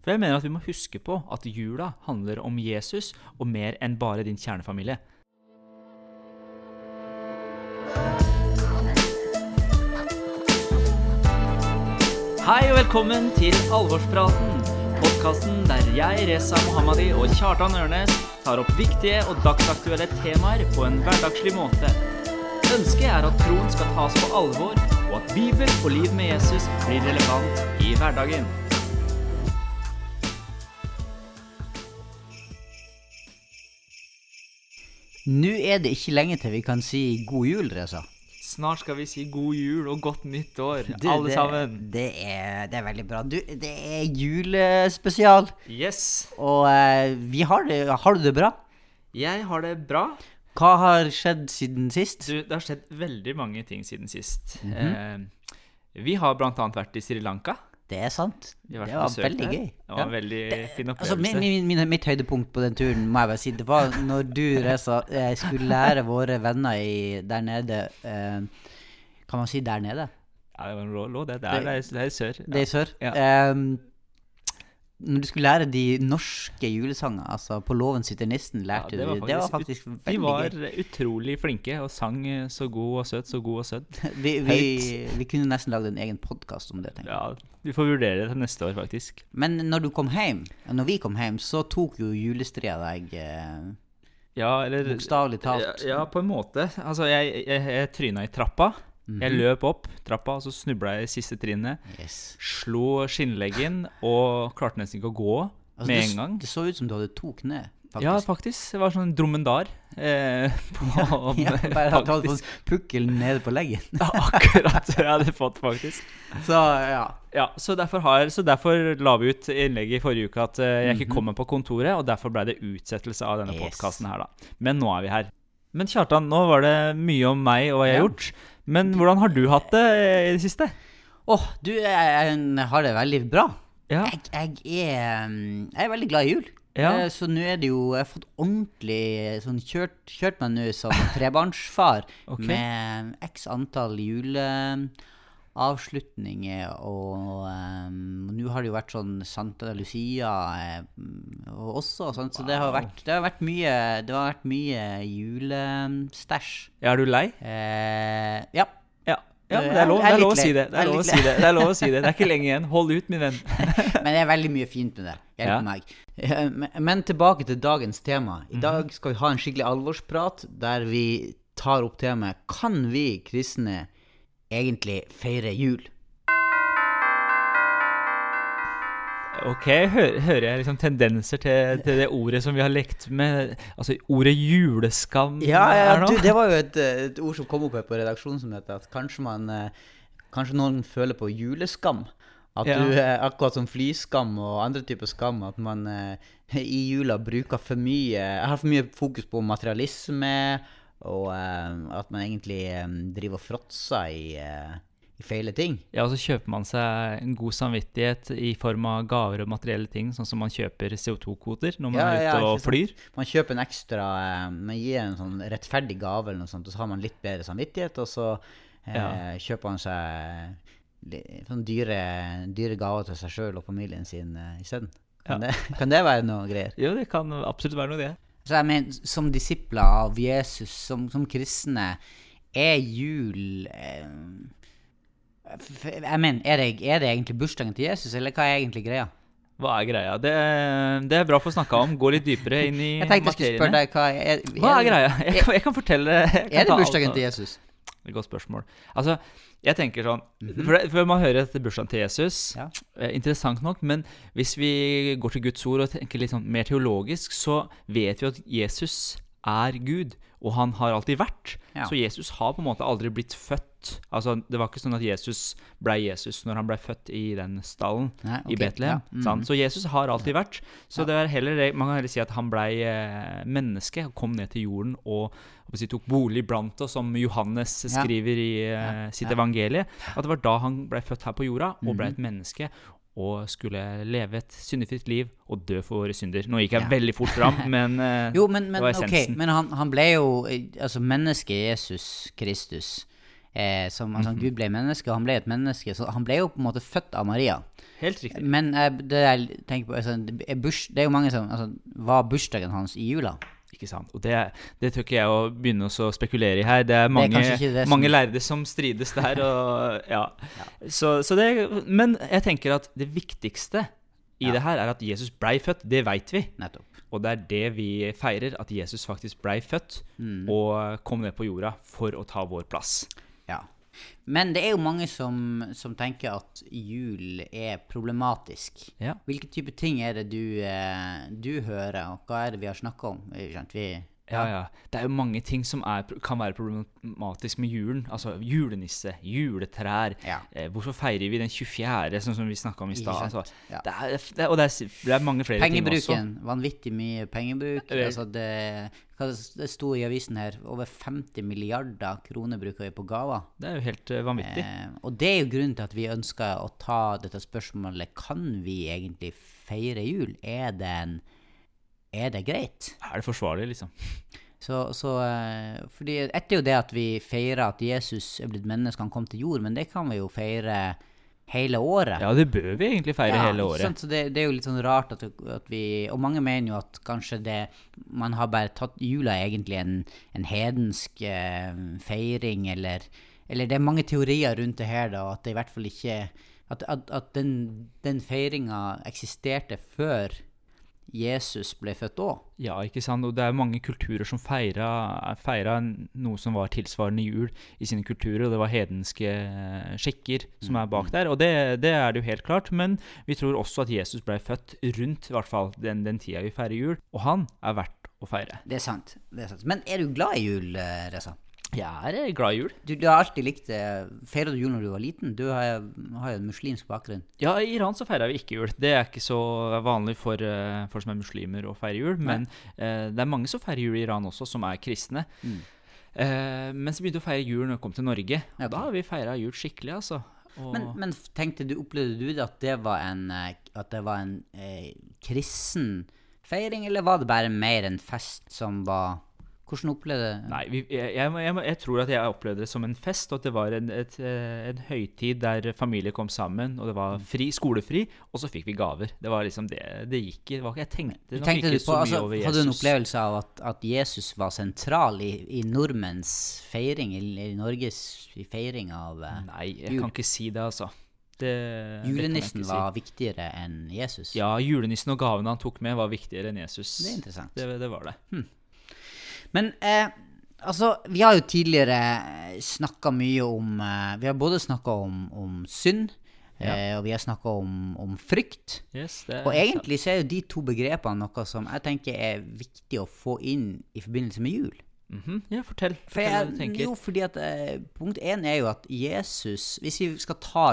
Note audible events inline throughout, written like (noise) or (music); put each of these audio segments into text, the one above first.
For jeg mener at vi må huske på at jula handler om Jesus og mer enn bare din kjernefamilie. Hei og velkommen til Alvorspraten. Podkasten der jeg, Reza Mohammadi og Kjartan Ørnes tar opp viktige og dagsaktuelle temaer på en hverdagslig måte. Ønsket er at troen skal tas på alvor, og at Bibel og liv med Jesus blir relevant i hverdagen. Nå er det ikke lenge til vi kan si god jul, Reza. Snart skal vi si god jul og godt nytt år, Du, alle det, sammen. Det er, det er veldig bra. Du, det er julespesial, Yes. og uh, vi har det Har du det bra? Jeg har det bra. Hva har skjedd siden sist? Du, det har skjedd veldig mange ting siden sist. eh, vi har annet vært i Sri Lanka. Det er sant. Det var veldig gøy. Det var en veldig fin Altså, opplevelse. min, min, min, mitt høydepunkt på den turen, må jeg bare si, det var når du, Reza, Jeg skulle lære våre venner i, der nede eh, Kan man si der nede? Ja, det lå, det. Det er, det det i sør. Det er i sør. Ja. Ehm, når du skulle lære de norske julesanger, altså 'På låven sitter nissen', lærte det du Det var faktisk faktisk De veldig var gøy. utrolig flinke og sang eh, så god og søt, så god og søt. (laughs) Vi, vi, vi kunne nesten lagd en egen podkast om det. tenker. Ja, vi får vurdere det til neste år, faktisk. Men når du kom hjem, når vi kom hjem, så tok jo julestria deg eh, Ja, eller bokstavelig talt. Ja, ja, på en måte. Altså, jeg, jeg, jeg tryna i trappa. Mhm. Jeg løp opp trappa, og så snubla jeg i siste trinnet. Yes. Slo skinnleggen og klarte nesten ikke å gå Altså, med en gang. Det så ut som du hadde to kne, faktisk. Ja, faktisk. Det var sånn dromedar. Eh, (laughs) på, Ja, (laughs) bare at du hadde fått pukkel nede på leggen. (laughs) Ja, akkurat det jeg hadde fått, faktisk. Så ja. Ja, så derfor, har, så derfor la vi ut innlegget i forrige uke at eh, jeg ikke kommer på kontoret, og derfor ble det utsettelse av denne Mhm. Yes. podkasten her, da. Men nå er vi her. Men Kjartan, nå var det mye om meg og hva jeg har Ja. gjort. Men hvordan har du hatt det i det siste? Åh, du, jeg, jeg har det veldig bra. Ja. Jeg, jeg, er, mm, jeg er veldig glad i jul. Ja. Eh, Så nå er det jo Jeg har fått ordentlig sånn kjørt, kjørt meg nå som (laughs) trebarnsfar okay. med x antall juleavslutninger og um, Nå har det jo vært sånn Santa Lucia eh, og også, sant? så det har, vært, det har vært mye Det har vært mye julestæsj. Er du lei? Eh, ja. Ja. ja men det er lov, er det er lov å si det. Det er lov å si det. Det er lov å si det. Det er ikke lenge igjen. Hold ut, min venn. (laughs) Men det er veldig mye fint med det. Hjelp Ja. meg. Eh, men- tilbake til dagens tema. Mhm. I dag skal vi ha en skikkelig alvorsprat der vi tar opp temaet Kan vi kristne egentlig feire jul? Ok, hører, jeg liksom tendenser til, til det ordet som vi har lekt med? Altså ordet juleskam Ja, ja, du, det var jo et, et ord som kom opp her på redaksjonsmøtet, at kanskje man eh, Kanskje noen føler på juleskam. At Ja. du, eh, akkurat som flyskam og andre typer skam, at man eh, i jula bruker for mye Har for mye fokus på materialisme, og eh, at man egentlig eh, driver og fråtser i, eh, i feile ting. Ja, og så kjøper man seg en god samvittighet i form av gaver og materielle ting, sånn som man kjøper CO2-kvoter når man Ja, er ja, ute og flyr. sant. Man kjøper en ekstra Man gir en sånn rettferdig gave, eller noe sånt, og så har man litt bedre samvittighet, og så eh, Ja. kjøper man seg sånn dyre, dyre gaver til seg sjøl og familien sin uh, isteden. Kan, det, kan det være noe greier? Jo, det kan absolutt være noe, det. Så jeg mener, som disipler av Jesus, som, som kristne, er jul eh, Jeg mener, er det, er det egentlig bursdagen til Jesus, eller hva er egentlig greia? Hva er greia? Det, det er bra å få snakka om. Gå litt dypere inn i (laughs) Jeg tenkte jeg skulle spørre deg, hva er, Hva er greia? Jeg jeg kan fortelle jeg kan Er det bursdagen til Jesus? Godt spørsmål. Altså, jeg tenker sånn for, det, for man hører etter bursdagen til Jesus, Ja. eh, interessant nok, men hvis vi går til Guds ord og tenker litt sånn mer teologisk, så vet vi at Jesus er Gud, og han har alltid vært. Ja. Så Jesus har på en måte aldri blitt født. Altså, det var ikke sånn at Jesus ble Jesus når han ble født i den stallen Nei, i Betlehem. ja, Mm. Så Jesus har alltid vært. Så Ja. det er heller, man kan heller si at han ble eh, menneske, kom ned til jorden og si, tok bolig blant oss, som Johannes skriver i eh, sitt evangelie. At det var da han ble født her på jorda og ble Mhm. et menneske. Og skulle leve et syndefritt liv og dø for våre synder. Nå gikk jeg Ja. veldig fort fram, (laughs) men eh, Jo, men, men, det var essensen. essensen. men han, han ble jo Altså, mennesket Jesus Kristus Eh, som, altså, Gud ble menneske, og han ble et menneske. Så han ble jo på en måte født av Maria. Helt riktig. Men eh, det jeg tenker på, altså, det, er burs, det er jo mange som altså, Var bursdagen hans i jula? Ikke sant. Og det, det tør ikke jeg å begynne å spekulere i her. Det er mange, det som- mange lærde som strides der. (laughs) Og, ja. Så, så det, men jeg tenker at det viktigste i Ja. det her er at Jesus blei født. Det veit vi. Nettopp. Og det er det vi feirer, at Jesus faktisk blei født Mm. og kom ned på jorda for å ta vår plass. Men det er jo mange som, som tenker at jul er problematisk. Ja. Hvilke type ting er det du, eh, du hører, og hva er det vi har snakka om? Ikke? Vi, Ja, ja. Det er jo mange ting som er, kan være problematisk med julen. Altså julenisse, juletrær. Ja. Eh, hvorfor feirer vi den 24., sånn som vi snakka om i stad? Altså, Ja. det det, er- og det er, det er mange flere ting også. Pengebruken. Vanvittig mye pengebruk. Altså det, det sto i avisen her, over 50 milliarder kroner bruker vi på gaver. Det er jo helt eh, vanvittig. Eh, og det er jo grunnen til at vi ønsker å ta dette spørsmålet Kan vi egentlig feire jul? Er det, en, er det greit? Er det forsvarlig, liksom? Så, så eh, fordi Ett er jo det at vi feirer at Jesus er blitt menneske, han kom til jord, men det kan vi jo feire hele året. Ja, det bør vi egentlig feire Ja, hele året. sant? Så det, det er jo litt sånn rart at, at vi Og mange mener jo at kanskje det Man har bare tatt jula er egentlig en, en hedensk eh, feiring, eller Eller det er mange teorier rundt det her, da, at det i hvert fall ikke At, at, at den, den feiringa eksisterte før Jesus ble født òg. Ja, ikke sant? Og det er mange kulturer som feira, feira noe som var tilsvarende jul i sine kulturer, og det var hedenske eh, skikker som er Mm. bak der. Og det, det er det jo helt klart, men vi tror også at Jesus ble født rundt i hvert fall den, den tida vi feirer jul, og han er verdt å feire. Det er sant. det er sant. Men er du glad i jul, eh, Reza? Jeg er eh, glad i jul. Du, du har alltid likt det. Feira du jul når du var liten? Du har, har jo en muslimsk bakgrunn. Ja, i Iran så feirer vi ikke jul. Det er ikke så vanlig for eh, folk som er muslimer å feire jul. Men eh, det er mange som feirer jul i Iran også, som er kristne. Mm. Eh, men vi begynte å feire jul når vi kom til Norge. Ja, Da har vi feira jul skikkelig, altså. Og Men, men tenkte du, opplevde du det at det var en, eh, at det var en eh, kristen feiring, eller var det bare mer en fest som var Hvordan opplevde du Nei, vi, jeg, jeg, jeg, jeg tror at jeg opplevde det som en fest, og at det var en, et, eh, en høytid der familier kom sammen, og det var fri, skolefri, og så fikk vi gaver. Det var liksom det det gikk i. Jeg tenkte nok Tenkte ikke du på, så mye altså, over Jesus. Hadde du en opplevelse av at, at Jesus var sentral i, i nordmenns feiring, i, i Norges feiring av uh, Nei, jeg jul? kan ikke si det, altså. Det, det Julenissen si. var viktigere enn Jesus? Ja, julenissen og gavene han tok med, var viktigere enn Jesus. Det er interessant. Det, det var det. Men eh, altså, vi har jo tidligere snakka mye om eh, Vi har både snakka om, om synd, eh, og vi har snakka om, om frykt. Yes, det Og egentlig så er jo de to begrepene noe som jeg tenker er viktig å få inn i forbindelse med jul. Mhm, Ja, fortell. For jeg, jo, fordi at eh, Punkt én er jo at Jesus Hvis vi skal ta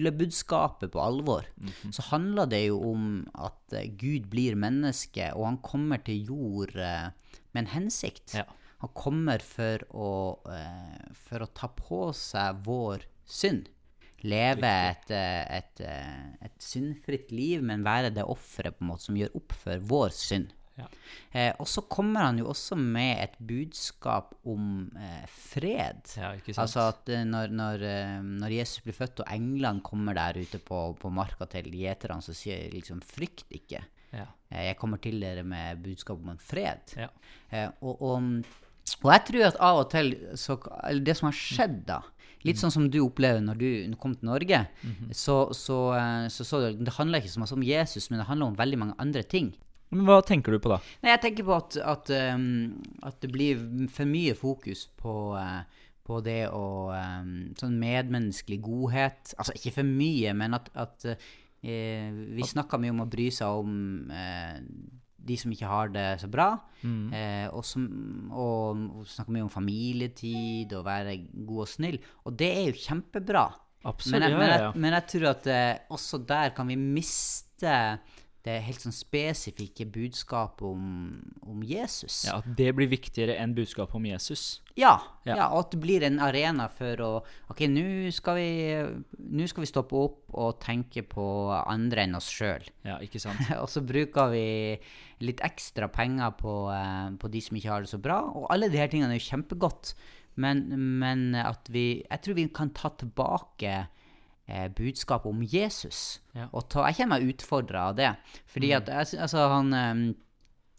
julebudskapet på alvor, Mhm. så handler det jo om at eh, Gud blir menneske, og han kommer til jord eh, med en hensikt. Ja. Han kommer for å, uh, for å ta på seg vår synd. Leve et, et, et, eh, et syndfritt liv, men være det offeret som gjør opp for vår synd. Ja. Eh, og så kommer han jo også med et budskap om eh, fred. Ja? Altså at eh, når, når, eh, når Jesus blir født, og englene kommer der ute på, på marka til gjeterne, så sier de liksom 'frykt ikke'. Eh, jeg kommer til dere med budskap om en fred. Ja. Eh, og, og, og jeg tror at av og til så, Eller det som har skjedd, da Litt sånn som du opplever når du kom til Norge. så, så, eh, så, så det, det handler ikke så mye om Jesus, men det handler om veldig mange andre ting. Men hva tenker du på da? Nei, jeg tenker på at, at, um, at det blir for mye fokus på, uh, på det å um, Sånn medmenneskelig godhet. Altså ikke for mye, men at, at uh, vi snakker mye om å bry seg om eh, de som ikke har det så bra. Eh, og, som, og, og snakker mye om familietid og være god og snill. Og det er jo kjempebra. Absolutt, Men jeg, men, jeg, men jeg tror at eh, også der kan vi miste det helt sånn spesifikke budskapet om, om Jesus. Ja, At det blir viktigere enn budskapet om Jesus. Ja, Ja. ja, og at det blir en arena for å Ok, nå skal, skal vi stoppe opp og tenke på andre enn oss sjøl. Ja, ikke (laughs) sant? og så bruker vi litt ekstra penger på, eh, på de som ikke har det så bra. Og alle de her tingene er jo kjempegodt. Men, men at vi Jeg tror vi kan ta tilbake eh, budskapet om Jesus. Ja. Og ta, jeg kjenner meg utfordra av det. Fordi at altså, han eh,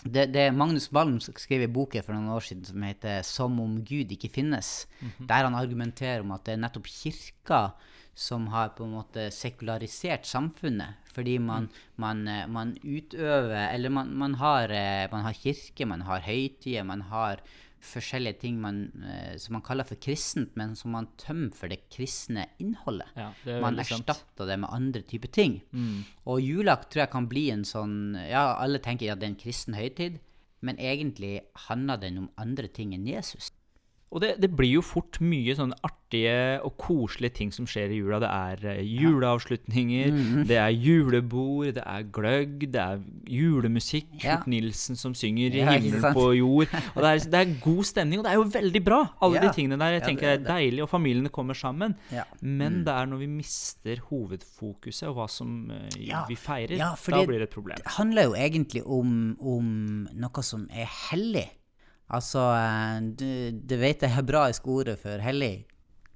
det, det Magnus Malm skrev i boken for noen år siden som heter 'Som om Gud ikke finnes', der han argumenterer om at det er nettopp kirka som har på en måte sekularisert samfunnet. Fordi man, man, eh, man utøver Eller man, man, har, eh, man har kirke, man har høytider, man har forskjellige ting man, eh, som man kaller for kristent, men som man tømmer for det kristne innholdet. Ja, det Man erstatter det med andre typer ting. Og jula tror jeg kan bli en sånn Ja, alle tenker at det er en kristen høytid, men egentlig handler den om andre ting enn Jesus. Og det, det blir jo fort mye sånne artige og koselige ting som skjer i jula. Det er juleavslutninger, juleavslutninger, Mm-hmm. det er julebord, det er gløgg, det er julemusikk. Ja. Kurt Nilsen som synger Ja, 'Himmel på jord'. Og det er, det er god stemning, og det er jo veldig bra, alle Ja. de tingene der. Jeg Ja, tenker det er deilig, og familiene kommer sammen. Ja. Men det er når vi mister hovedfokuset og hva som eh, Ja. vi feirer, Ja, da blir det et problem. Det handler jo egentlig om, om noe som er hellig. Altså, eh, du, du vet det hebraiske ordet for hellig.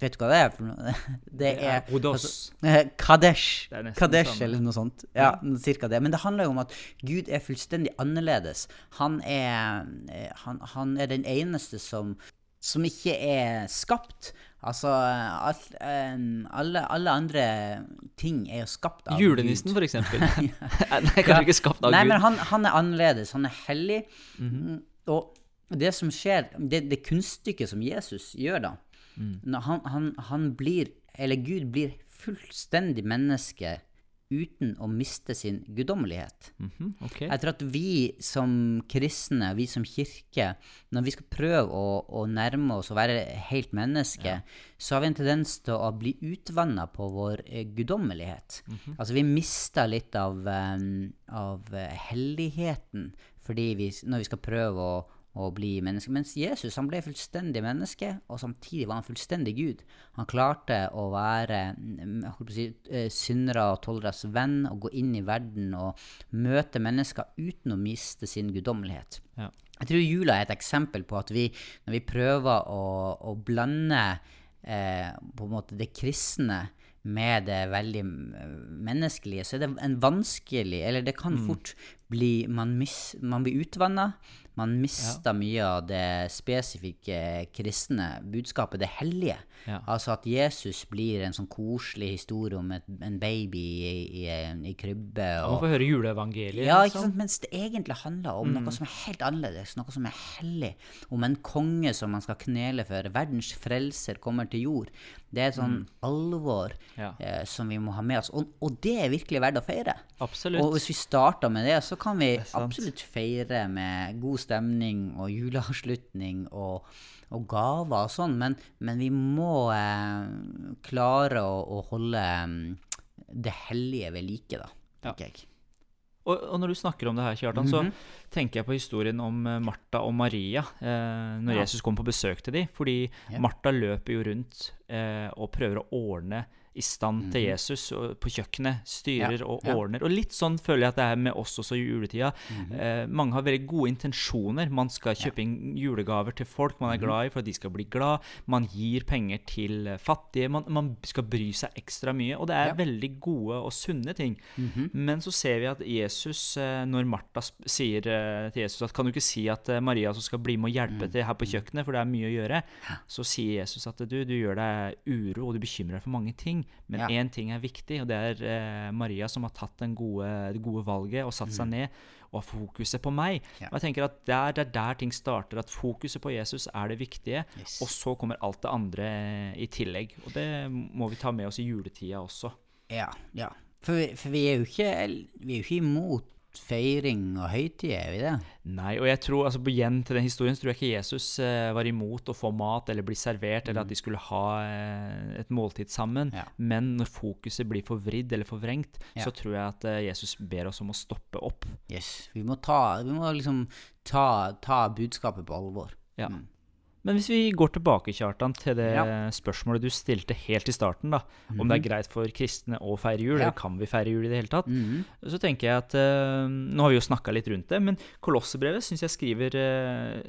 Vet du hva det er for noe? (laughs) Det er er Odos. Eh, (laughs) Kadesh. Kadesh, eller noe sånt. Ja, cirka det. Men det handler jo om at Gud er fullstendig annerledes. Han er, eh, han, han er den eneste som, som ikke er skapt. Altså, alt, eh, alle, alle andre ting er jo skapt av Julenissen, Gud. for eksempel. (laughs) Nei, kanskje ikke skapt av Nei, Gud. men han, han er annerledes. Han er hellig. Mm, Og det som skjer, det, det kunststykket som Jesus gjør da, når han, han, han blir, eller Gud blir fullstendig menneske uten å miste sin guddommelighet. Mm -hmm. okay. Jeg tror at vi som kristne, vi som kirke, når vi skal prøve å, å nærme oss å være helt menneske, så har vi en tendens til å bli utvanna på vår eh, guddommelighet. Altså vi mister litt av, um, av eh, helligheten fordi vi, når vi skal prøve å, å bli menneske. Mens Jesus han ble fullstendig menneske, og samtidig var han fullstendig Gud. Han klarte å være mm, si, eh, syndere og tolleres venn og gå inn i verden og møte mennesker uten å miste sin guddommelighet. Ja. Jeg tror jula er et eksempel på at vi, når vi prøver å, å blande eh, på en måte det kristne med det veldig mm, menneskelige, så er det en vanskelig Eller det kan fort bli Man, mis, man blir utvanna. Man mister mye av det spesifikke kristne budskapet, det hellige. Ja. Altså at Jesus blir en sånn koselig historie om et, en baby i, i, i krybbe. Man Og, får høre juleevangeliet. ja, ikke liksom. sant? Mens det egentlig handler om noe som er helt annerledes, noe som er hellig. Om en konge som man skal knele for. Verdens frelser kommer til jord. Det er et sånn alvor Ja. eh, som vi må ha med oss. Og, og det er virkelig verdt å feire. Absolutt. Og hvis vi starter med det, så kan vi absolutt feire med god stemning og juleavslutning og, og gaver og sånn, men, men vi må eh, klare å, å holde mm, det hellige ved like, da, tenker jeg. Og, og når du snakker om det her, Kjartan, Mhm. så tenker jeg på historien om eh, Martha og Maria eh, når Ja. Jesus kom på besøk til dem. Fordi Ja. Martha løper jo rundt eh, og prøver å ordne i stand til Mhm. Jesus og på kjøkkenet. Styrer Ja, og ja. ordner. Og litt sånn føler jeg at det er med oss også i juletida. Mhm. eh, mange har veldig gode intensjoner. Man skal kjøpe inn julegaver til folk man er Mhm. glad i for at de skal bli glad. Man gir penger til eh, fattige. Man, man skal bry seg ekstra mye. Og det er Ja. veldig gode og sunne ting. Mhm. Men så ser vi at Jesus, eh, når Martha sier eh, til Jesus at kan du ikke si at Maria som skal bli med og hjelpe til her på kjøkkenet, for det er mye å gjøre, så sier Jesus at du, du gjør deg uro og du bekymrer deg for mange ting, men Ja. én ting er viktig, og det er eh, Maria som har tatt gode, det gode valget og satt seg ned og har fokuset på meg. Ja. Og jeg tenker at der, Det er der ting starter, at fokuset på Jesus er det viktige, Yes. og så kommer alt det andre eh, i tillegg. Og det må vi ta med oss i juletida også. Ja, ja. For, vi- for vi er ikke, vi er jo ikke imot feiring og høytid, er vi det? Nei, og jeg tror, altså igjen til den historien, så tror jeg ikke Jesus eh, var imot å få mat eller bli servert, eller at de skulle ha eh, et måltid sammen. Ja. Men når fokuset blir forvridd eller forvrengt, Ja. så tror jeg at eh, Jesus ber oss om å stoppe opp. Yes. Vi må, ta, vi må liksom ta, ta budskapet på alvor. Ja. Mm. Men hvis vi går tilbake Kjartan, til det Ja. spørsmålet du stilte helt i starten, da, om det er greit for kristne å feire jul, Mhm. Ja. eller kan vi feire jul i det hele tatt, Mhm. så tenker jeg at uh, Nå har vi jo snakka litt rundt det, men Kolossebrevet syns jeg skriver uh,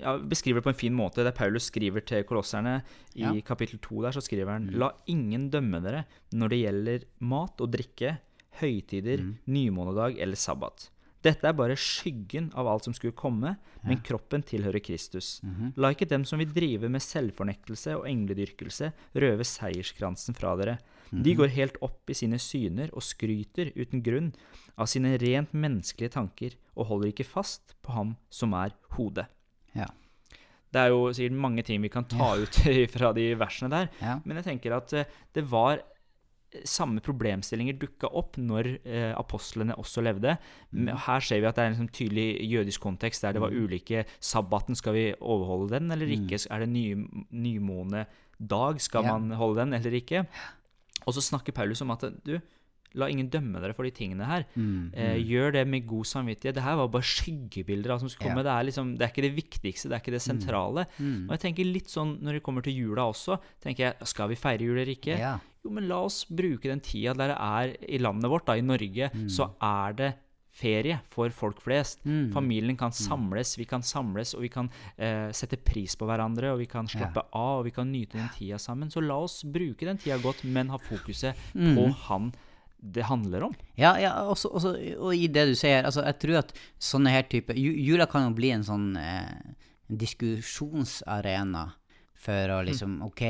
ja, beskriver det på en fin måte. Der Paulus skriver til kolosserne i. Mhm. kapittel 2 der, så skriver han La ingen dømme dere når det gjelder mat og drikke, høytider, mm. nymånedag eller sabbat. Dette er bare skyggen av alt som skulle komme, men kroppen tilhører Kristus. Mhm. La ikke dem som vil drive med selvfornektelse og engledyrkelse, røve seierskransen fra dere. Mhm. De går helt opp i sine syner og skryter uten grunn av sine rent menneskelige tanker, og holder ikke fast på ham som er hodet. Ja. Det er jo sikkert mange ting vi kan ta ut (laughs) fra de versene der, Ja. men jeg tenker at eh, det var samme problemstillinger dukka opp når eh, apostlene også levde. Her ser vi at det er en sånn tydelig jødisk kontekst der det var ulike Sabbaten, skal vi overholde den eller ikke? Er det ny, nymånedag, skal Ja. man holde den eller ikke? Og så snakker Paulus om at du, la ingen dømme dere for de tingene her. Mm. Eh, gjør det med god samvittighet. Det her var bare skyggebilder Altså, hva som skulle komme. Det, er liksom, det er ikke det viktigste, det er ikke det sentrale. Mm. Og jeg tenker litt sånn når det kommer til jula også, tenker jeg, skal vi feire jul eller ikke? Yeah. Jo, men la oss bruke den tida der det er i landet vårt, da, i Norge, så er det ferie for folk flest. Mm. Familien kan samles, vi kan samles, og vi kan eh, sette pris på hverandre, og vi kan slappe av, og vi kan nyte den tida sammen. Så la oss bruke den tida godt, men ha fokuset på han det handler om. Ja, ja også, også, og i det du sier, altså jeg tror at sånne her type Jula kan jo bli en sånn eh, diskusjonsarena for å liksom Ok,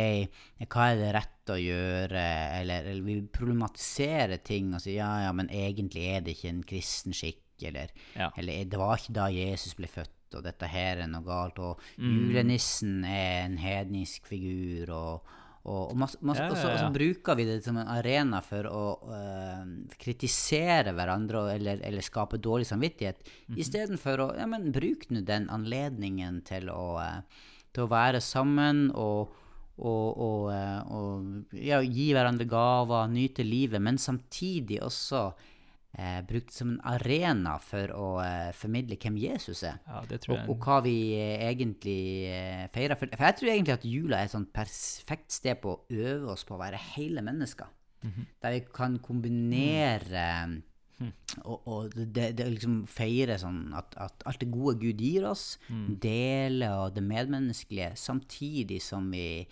hva er det rett å gjøre? Eller, eller vi problematiserer ting og sier ja, ja, men egentlig er det ikke en kristen skikk, eller, Ja. eller det var ikke da Jesus ble født, og dette her er noe galt, og julenissen er en hednisk figur, og og, og, masse, masse, Ja, ja, ja. og så bruker vi det som en arena for å eh, kritisere hverandre eller, eller skape dårlig samvittighet, Mhm. istedenfor å ja, men bruk nå den anledningen til å, eh, til å være sammen og, og, eh, gi hverandre gaver, nyte livet, men samtidig også eh, brukt som en arena for å eh, formidle hvem Jesus er. Ja, det tror Og, og hva vi eh, egentlig eh, feirer. For, for jeg tror egentlig at jula er et sånt perfekt sted på å øve oss på å være hele mennesker. Mhm. Der vi kan kombinere Mm. og, og det, det liksom feire sånn at, at alt det gode Gud gir oss, Mm. dele og det medmenneskelige, samtidig som vi,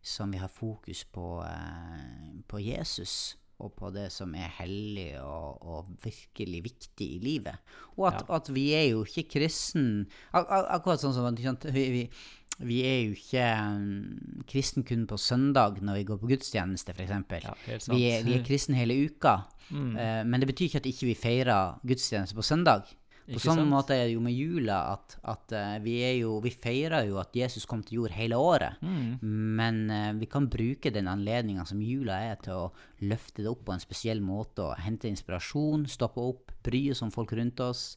som vi har fokus på, eh, på Jesus og på det som er hellig og, og virkelig viktig i livet. Og at, at vi er jo ikke kristen ak ak Akkurat sånn som at, vi, vi, vi er jo ikke um, kristen kun på søndag når vi går på gudstjeneste, f.eks. Ja, vi, er, vi er kristen hele uka. (laughs) Mm. Uh, men det betyr ikke at ikke vi feirer gudstjeneste på søndag. På Ikke samme sant? måte er det jo med jula at, at eh, vi, jo, vi feirer jo at Jesus kom til jord hele året. Mm. Men uh, vi kan bruke den anledninga som jula er, til å løfte det opp på en spesiell måte og hente inspirasjon, stoppe opp, bry oss om folk rundt oss.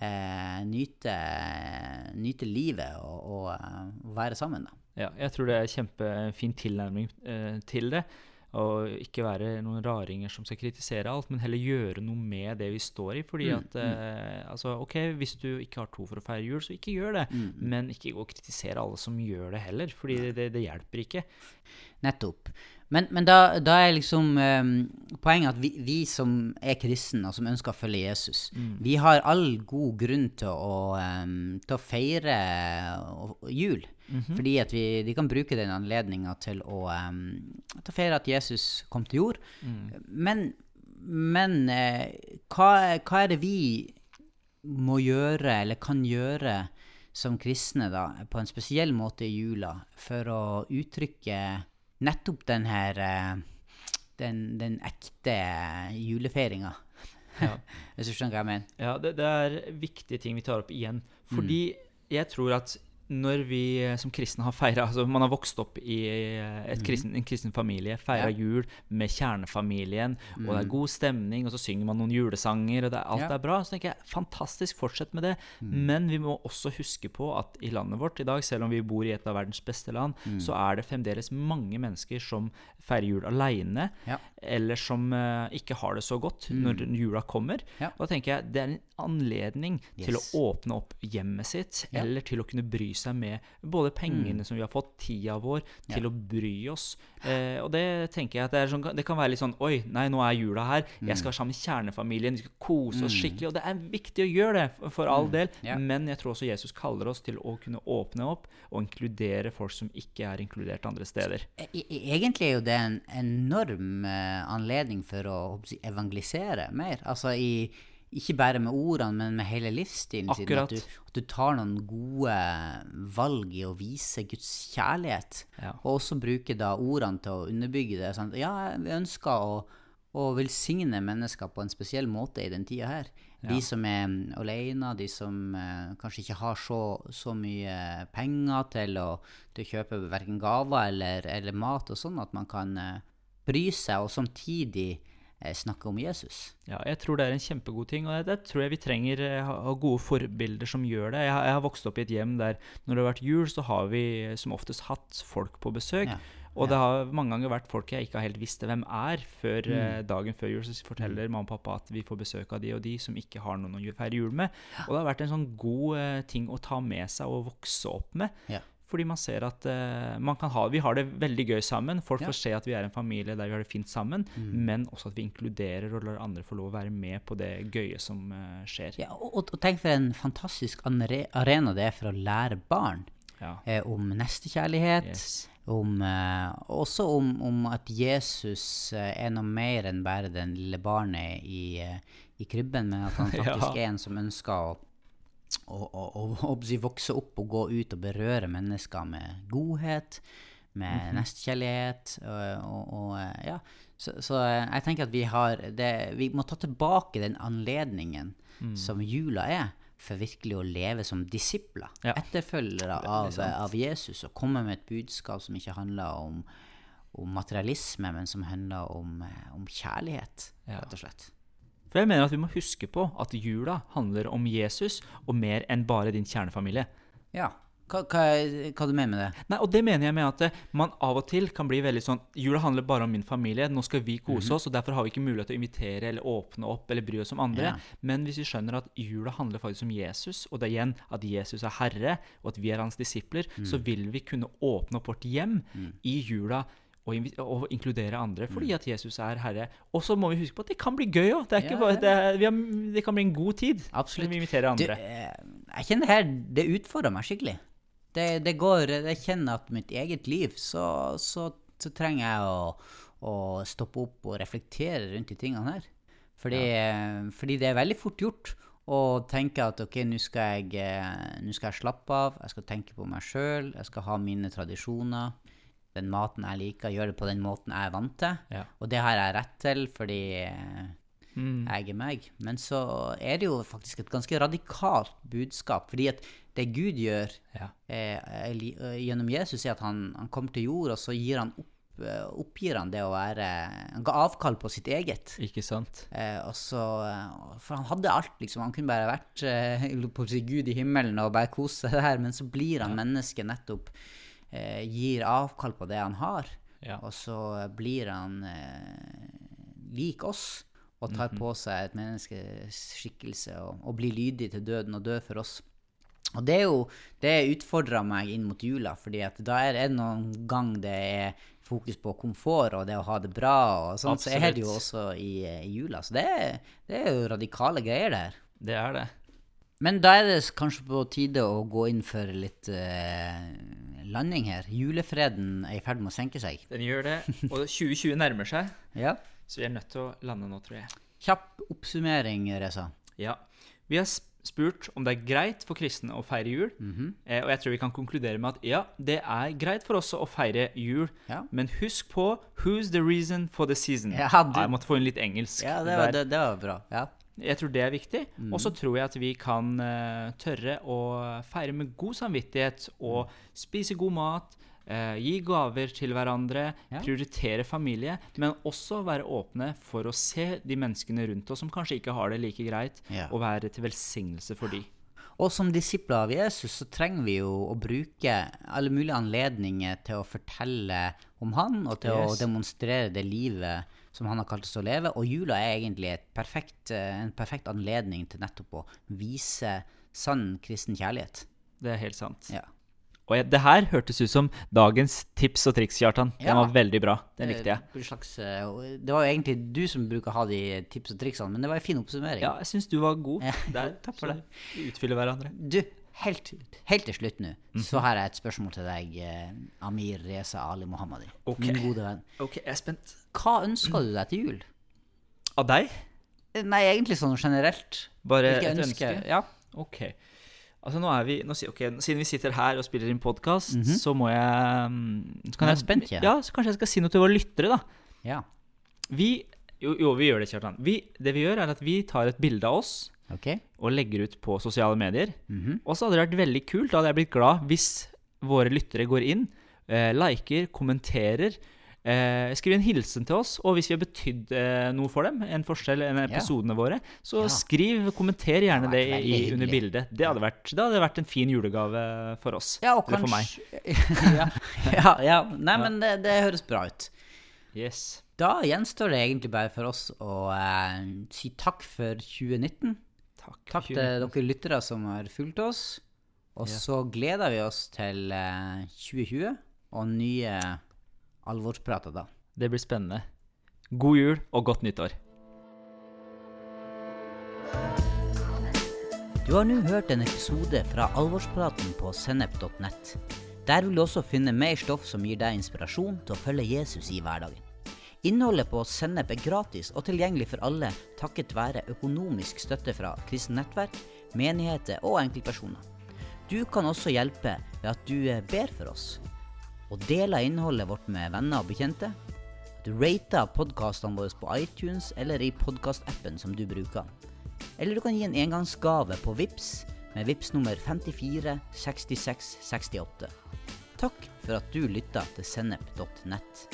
Uh, nyte, nyte livet og, og være sammen, da. Ja, jeg tror det er en kjempefin tilnærming til det. Og ikke være noen raringer som skal kritisere alt, men heller gjøre noe med det vi står i. Fordi at eh, altså, Ok, hvis du ikke har to for å feire jul, så ikke gjør det. Men ikke gå og kritisere alle som gjør det heller, fordi det, det hjelper ikke. Nettopp. Men, men da, da er liksom eh, poenget at vi, vi som er kristne, og som ønsker å følge Jesus, vi har all god grunn til å, um, til å feire jul. Fordi at vi, vi kan bruke den anledninga til eh, til å feire at Jesus kom til jord. Men, men eh, hva, hva er det vi må gjøre, eller kan gjøre, som kristne, da, på en spesiell måte i jula, for å uttrykke nettopp den her eh, den, den ekte julefeiringa. Ja. (laughs) Hvis du skjønner hva jeg mener? Ja, det, det er viktige ting vi tar opp igjen. Fordi jeg tror at når vi eh, som kristne har feira altså Man har vokst opp i eh, et kristen, en kristen familie, feira Ja. jul med kjernefamilien, og det er god stemning, og så synger man noen julesanger, og det, er- alt Ja. er bra. Så tenker jeg fantastisk, fortsett med det. Men vi må også huske på at i landet vårt i dag, selv om vi bor i et av verdens beste land, så er det fremdeles mange mennesker som feirer jul aleine, Ja. eller som uh, ikke har det så godt når jula kommer. Og da tenker jeg det er en anledning til å åpne opp hjemmet sitt, eller til å kunne bry seg med både pengene som vi har fått, tida vår, til Ja. å bry oss. Eh, og det tenker jeg at det, sånn, det kan være litt sånn Oi, nei, nå er jula her. Jeg skal være sammen med kjernefamilien. Vi skal kose oss skikkelig. Og det er viktig å gjøre det, for, for all del. Ja. Men jeg tror også Jesus kaller oss til å kunne åpne opp og inkludere folk som ikke er inkludert andre steder. E- e- Egentlig er jo det en enorm eh, anledning for å evangelisere mer. Altså i, ikke bare med ordene, men med hele livsstilen sin. Akkurat. At du, at du tar noen gode valg i å vise Guds kjærlighet. Ja. Og også bruke da ordene til å underbygge det. Sant? Ja, vi ønsker å, å velsigne mennesker på en spesiell måte i den tida her. De som er alene, de som eh, kanskje ikke har så, så mye penger til å, til å kjøpe verken gaver eller, eller mat og sånn, at man kan eh, bry seg og samtidig snakke om Jesus. Ja, jeg tror det er en kjempegod ting, og det, tror jeg vi trenger eh, ha, gode forbilder som gjør det. Jeg, har- jeg har vokst opp i et hjem der når det har vært jul, så har vi som oftest hatt folk på besøk. Ja, Og det har mange ganger vært folk jeg ikke har helt visste hvem er, før Mm. eh, dagen før jul. Så forteller mamma og pappa at vi får besøk av de og de som ikke har noen å feire jul med. Og det har vært en sånn god eh, ting å ta med seg og vokse opp med. Ja. Fordi man ser at uh, man kan ha, vi har det veldig gøy sammen. Folk Ja. får se at vi er en familie der vi har det fint sammen. Men også at vi inkluderer og lar andre få lov å være med på det gøye som uh, skjer. Ja, og, og tenk for en fantastisk arena det er for å lære barn Ja. eh, om nestekjærlighet. Yes. Om, eh, også om, om at Jesus eh, er noe mer enn bare den lille barnet i, i krybben, men at han (laughs) faktisk Ja. er en som ønsker å, og, og å vokse opp og gå ut og berøre mennesker med godhet, med nestkjærlighet. Og, og, og, eh, ja. Så, så eh, jeg tenker at vi har det, Vi må ta tilbake den anledningen som jula er. For virkelig å leve som disipler, Ja. etterfølgere av, av Jesus, og komme med et budskap som ikke handler om, om materialisme, men som handler om, eh, om kjærlighet, Ja. rett og slett. For jeg mener at vi må huske på at jula handler om Jesus, og mer enn bare din kjernefamilie. Ja. Hva, hva, hva du mener med det? Nei, og det mener jeg med at eh, man av og til kan bli veldig sånn Jula handler bare om min familie, nå skal vi kose Mhm. oss, og derfor har vi ikke mulighet til å invitere eller åpne opp eller bry oss om andre. Ja. Men hvis vi skjønner at jula handler faktisk om Jesus, og det er igjen at Jesus er herre, og at vi er hans disipler, Mm. så vil vi kunne åpne opp vårt hjem i jula. Og, og inkludere andre, fordi Mm. at Jesus er herre. Og så må vi huske på at det kan bli gøy òg. Det, Ja, ja. det, vi har- det kan bli en god tid Absolutt. når vi inviterer andre. Du, jeg kjenner her, det utfordrer meg skikkelig. Det, det går, jeg kjenner at mitt eget liv, så, så, så trenger jeg å, å stoppe opp og reflektere rundt de tingene her. Fordi, ja. fordi det er veldig fort gjort å tenke at ok, nå skal, jeg, eh, nå skal jeg slappe av, jeg skal tenke på meg sjøl, jeg skal ha mine tradisjoner, den maten jeg liker, gjøre det på den måten jeg er vant til. Ja. Og det har jeg rett til fordi eh, Mm. jeg er meg. Men så er det jo faktisk et ganske radikalt budskap. Fordi at det Gud gjør Ja. eh, eh, eh, gjennom Jesus, er at han, han kommer til jord, og så gir han opp, eh, oppgir han det å være Han ga avkall på sitt eget. Ikke sant? Eh, og så, eh, for han hadde alt, liksom. Han kunne bare vært eh, (laughs) på Gud i himmelen og bare kose seg der, men så blir han menneske nettopp. Eh, gir avkall på det han har. Ja. Og så blir han eh, lik oss og tar Mhm. på seg et menneskes skikkelse og, og blir lydig til døden og dør for oss. Og det er jo Det utfordrer meg inn mot jula, fordi at da er det noen gang det er fokus på komfort og det å ha det bra, og sånn, så er det jo også i, i jula. Så det er, det er jo radikale greier, det her. Det er det. Men da er det kanskje på tide å gå inn for litt eh, landing her. Julefreden er i ferd med å senke seg. Den gjør det. Og 2020 nærmer seg, (laughs) Ja. så vi er nødt til å lande nå, tror jeg. Kjapp oppsummering, Reza. Ja. Vi har spurt om det er greit for kristne å feire jul. Mhm. eh, og jeg tror vi kan konkludere med at ja, det er greit for oss å feire jul. Ja. Men husk på 'who's the reason for the season'. Ja, du- jeg måtte få inn litt engelsk. Ja, det var, det, det var bra. Ja. Jeg tror det er viktig. Og så tror jeg at vi kan uh, tørre å feire med god samvittighet og spise god mat. Uh, gi gaver til hverandre, Ja. prioritere familie, men også være åpne for å se de menneskene rundt oss som kanskje ikke har det like greit, Ja. og være til velsignelse for de. Og som disipler av Jesus så trenger vi jo å bruke alle mulige anledninger til å fortelle om han, og til Yes. å demonstrere det livet som han har kalt oss å leve. Og jula er egentlig et perfekt, eh, en perfekt anledning til nettopp å vise sann kristen kjærlighet. Det er helt sant. Ja. Og jeg, det her hørtes ut som dagens tips og triks, Kjartan. Den Ja. var veldig bra. Den likte jeg. Eh, Slags, det var jo egentlig du som bruker å ha de tips og triksene, men det var en fin oppsummering. Ja, jeg syns du var god Ja, der. takk for det. Vi utfyller hverandre. Du, helt, helt til slutt nå, Mhm. så har jeg et spørsmål til deg, eh, Amir Reza Ali Mohammadi. Okay. Min gode venn. Ok, jeg er spent. Hva ønsker du deg til jul? Av deg? Nei, egentlig sånn generelt. Bare Hvilke et ønske? Ja. Ok. Altså nå er vi, nå, okay, ok, Siden vi sitter her og spiller inn podkast, så må jeg mm, så kan jeg spent, ja. Ja, så kanskje jeg skal si noe til våre lyttere, da. ja. Vi Jo, jo vi gjør det, Kjartan. Vi, det vi gjør, er at vi tar et bilde av oss okay. og legger ut på sosiale medier. Mhm. Og så hadde det vært veldig kult, da hadde jeg blitt glad hvis våre lyttere går inn, eh, liker, kommenterer, eh, skriv en hilsen til oss, og hvis vi har betydd eh, noe for dem, en forskjell enn Ja. episodene våre, så Ja. skriv, kommenter gjerne Det det, i, under bildet. Det hadde, vært, det hadde vært en fin julegave for oss. Ja, og Eller for meg. (laughs) ja. ja, ja. Nei, men det, det høres bra ut. Yes. Da gjenstår det egentlig bare for oss å eh, si takk for 2019. Takk. Takk til dere lyttere som har fulgt oss. Og Ja. så gleder vi oss til eh, 2020 og nye alvorsprater da. Det blir spennende. God jul og godt nyttår. Du har nå hørt en episode fra Alvorspraten på sennep.nett. Der vil du også finne mer stoff som gir deg inspirasjon til å følge Jesus i hverdagen. Innholdet på Sennep er gratis og tilgjengelig for alle takket være økonomisk støtte fra kristent nettverk, menigheter og enkeltpersoner. Du kan også hjelpe ved at du eh, ber for oss, og deler innholdet vårt med venner og bekjente. At du rater podkastene våre på iTunes eller i podkastappen som du bruker. Eller du kan gi en engangsgave på VIPS med VIPS nummer 54 66 68. Takk for at du lytta til sennep.nett.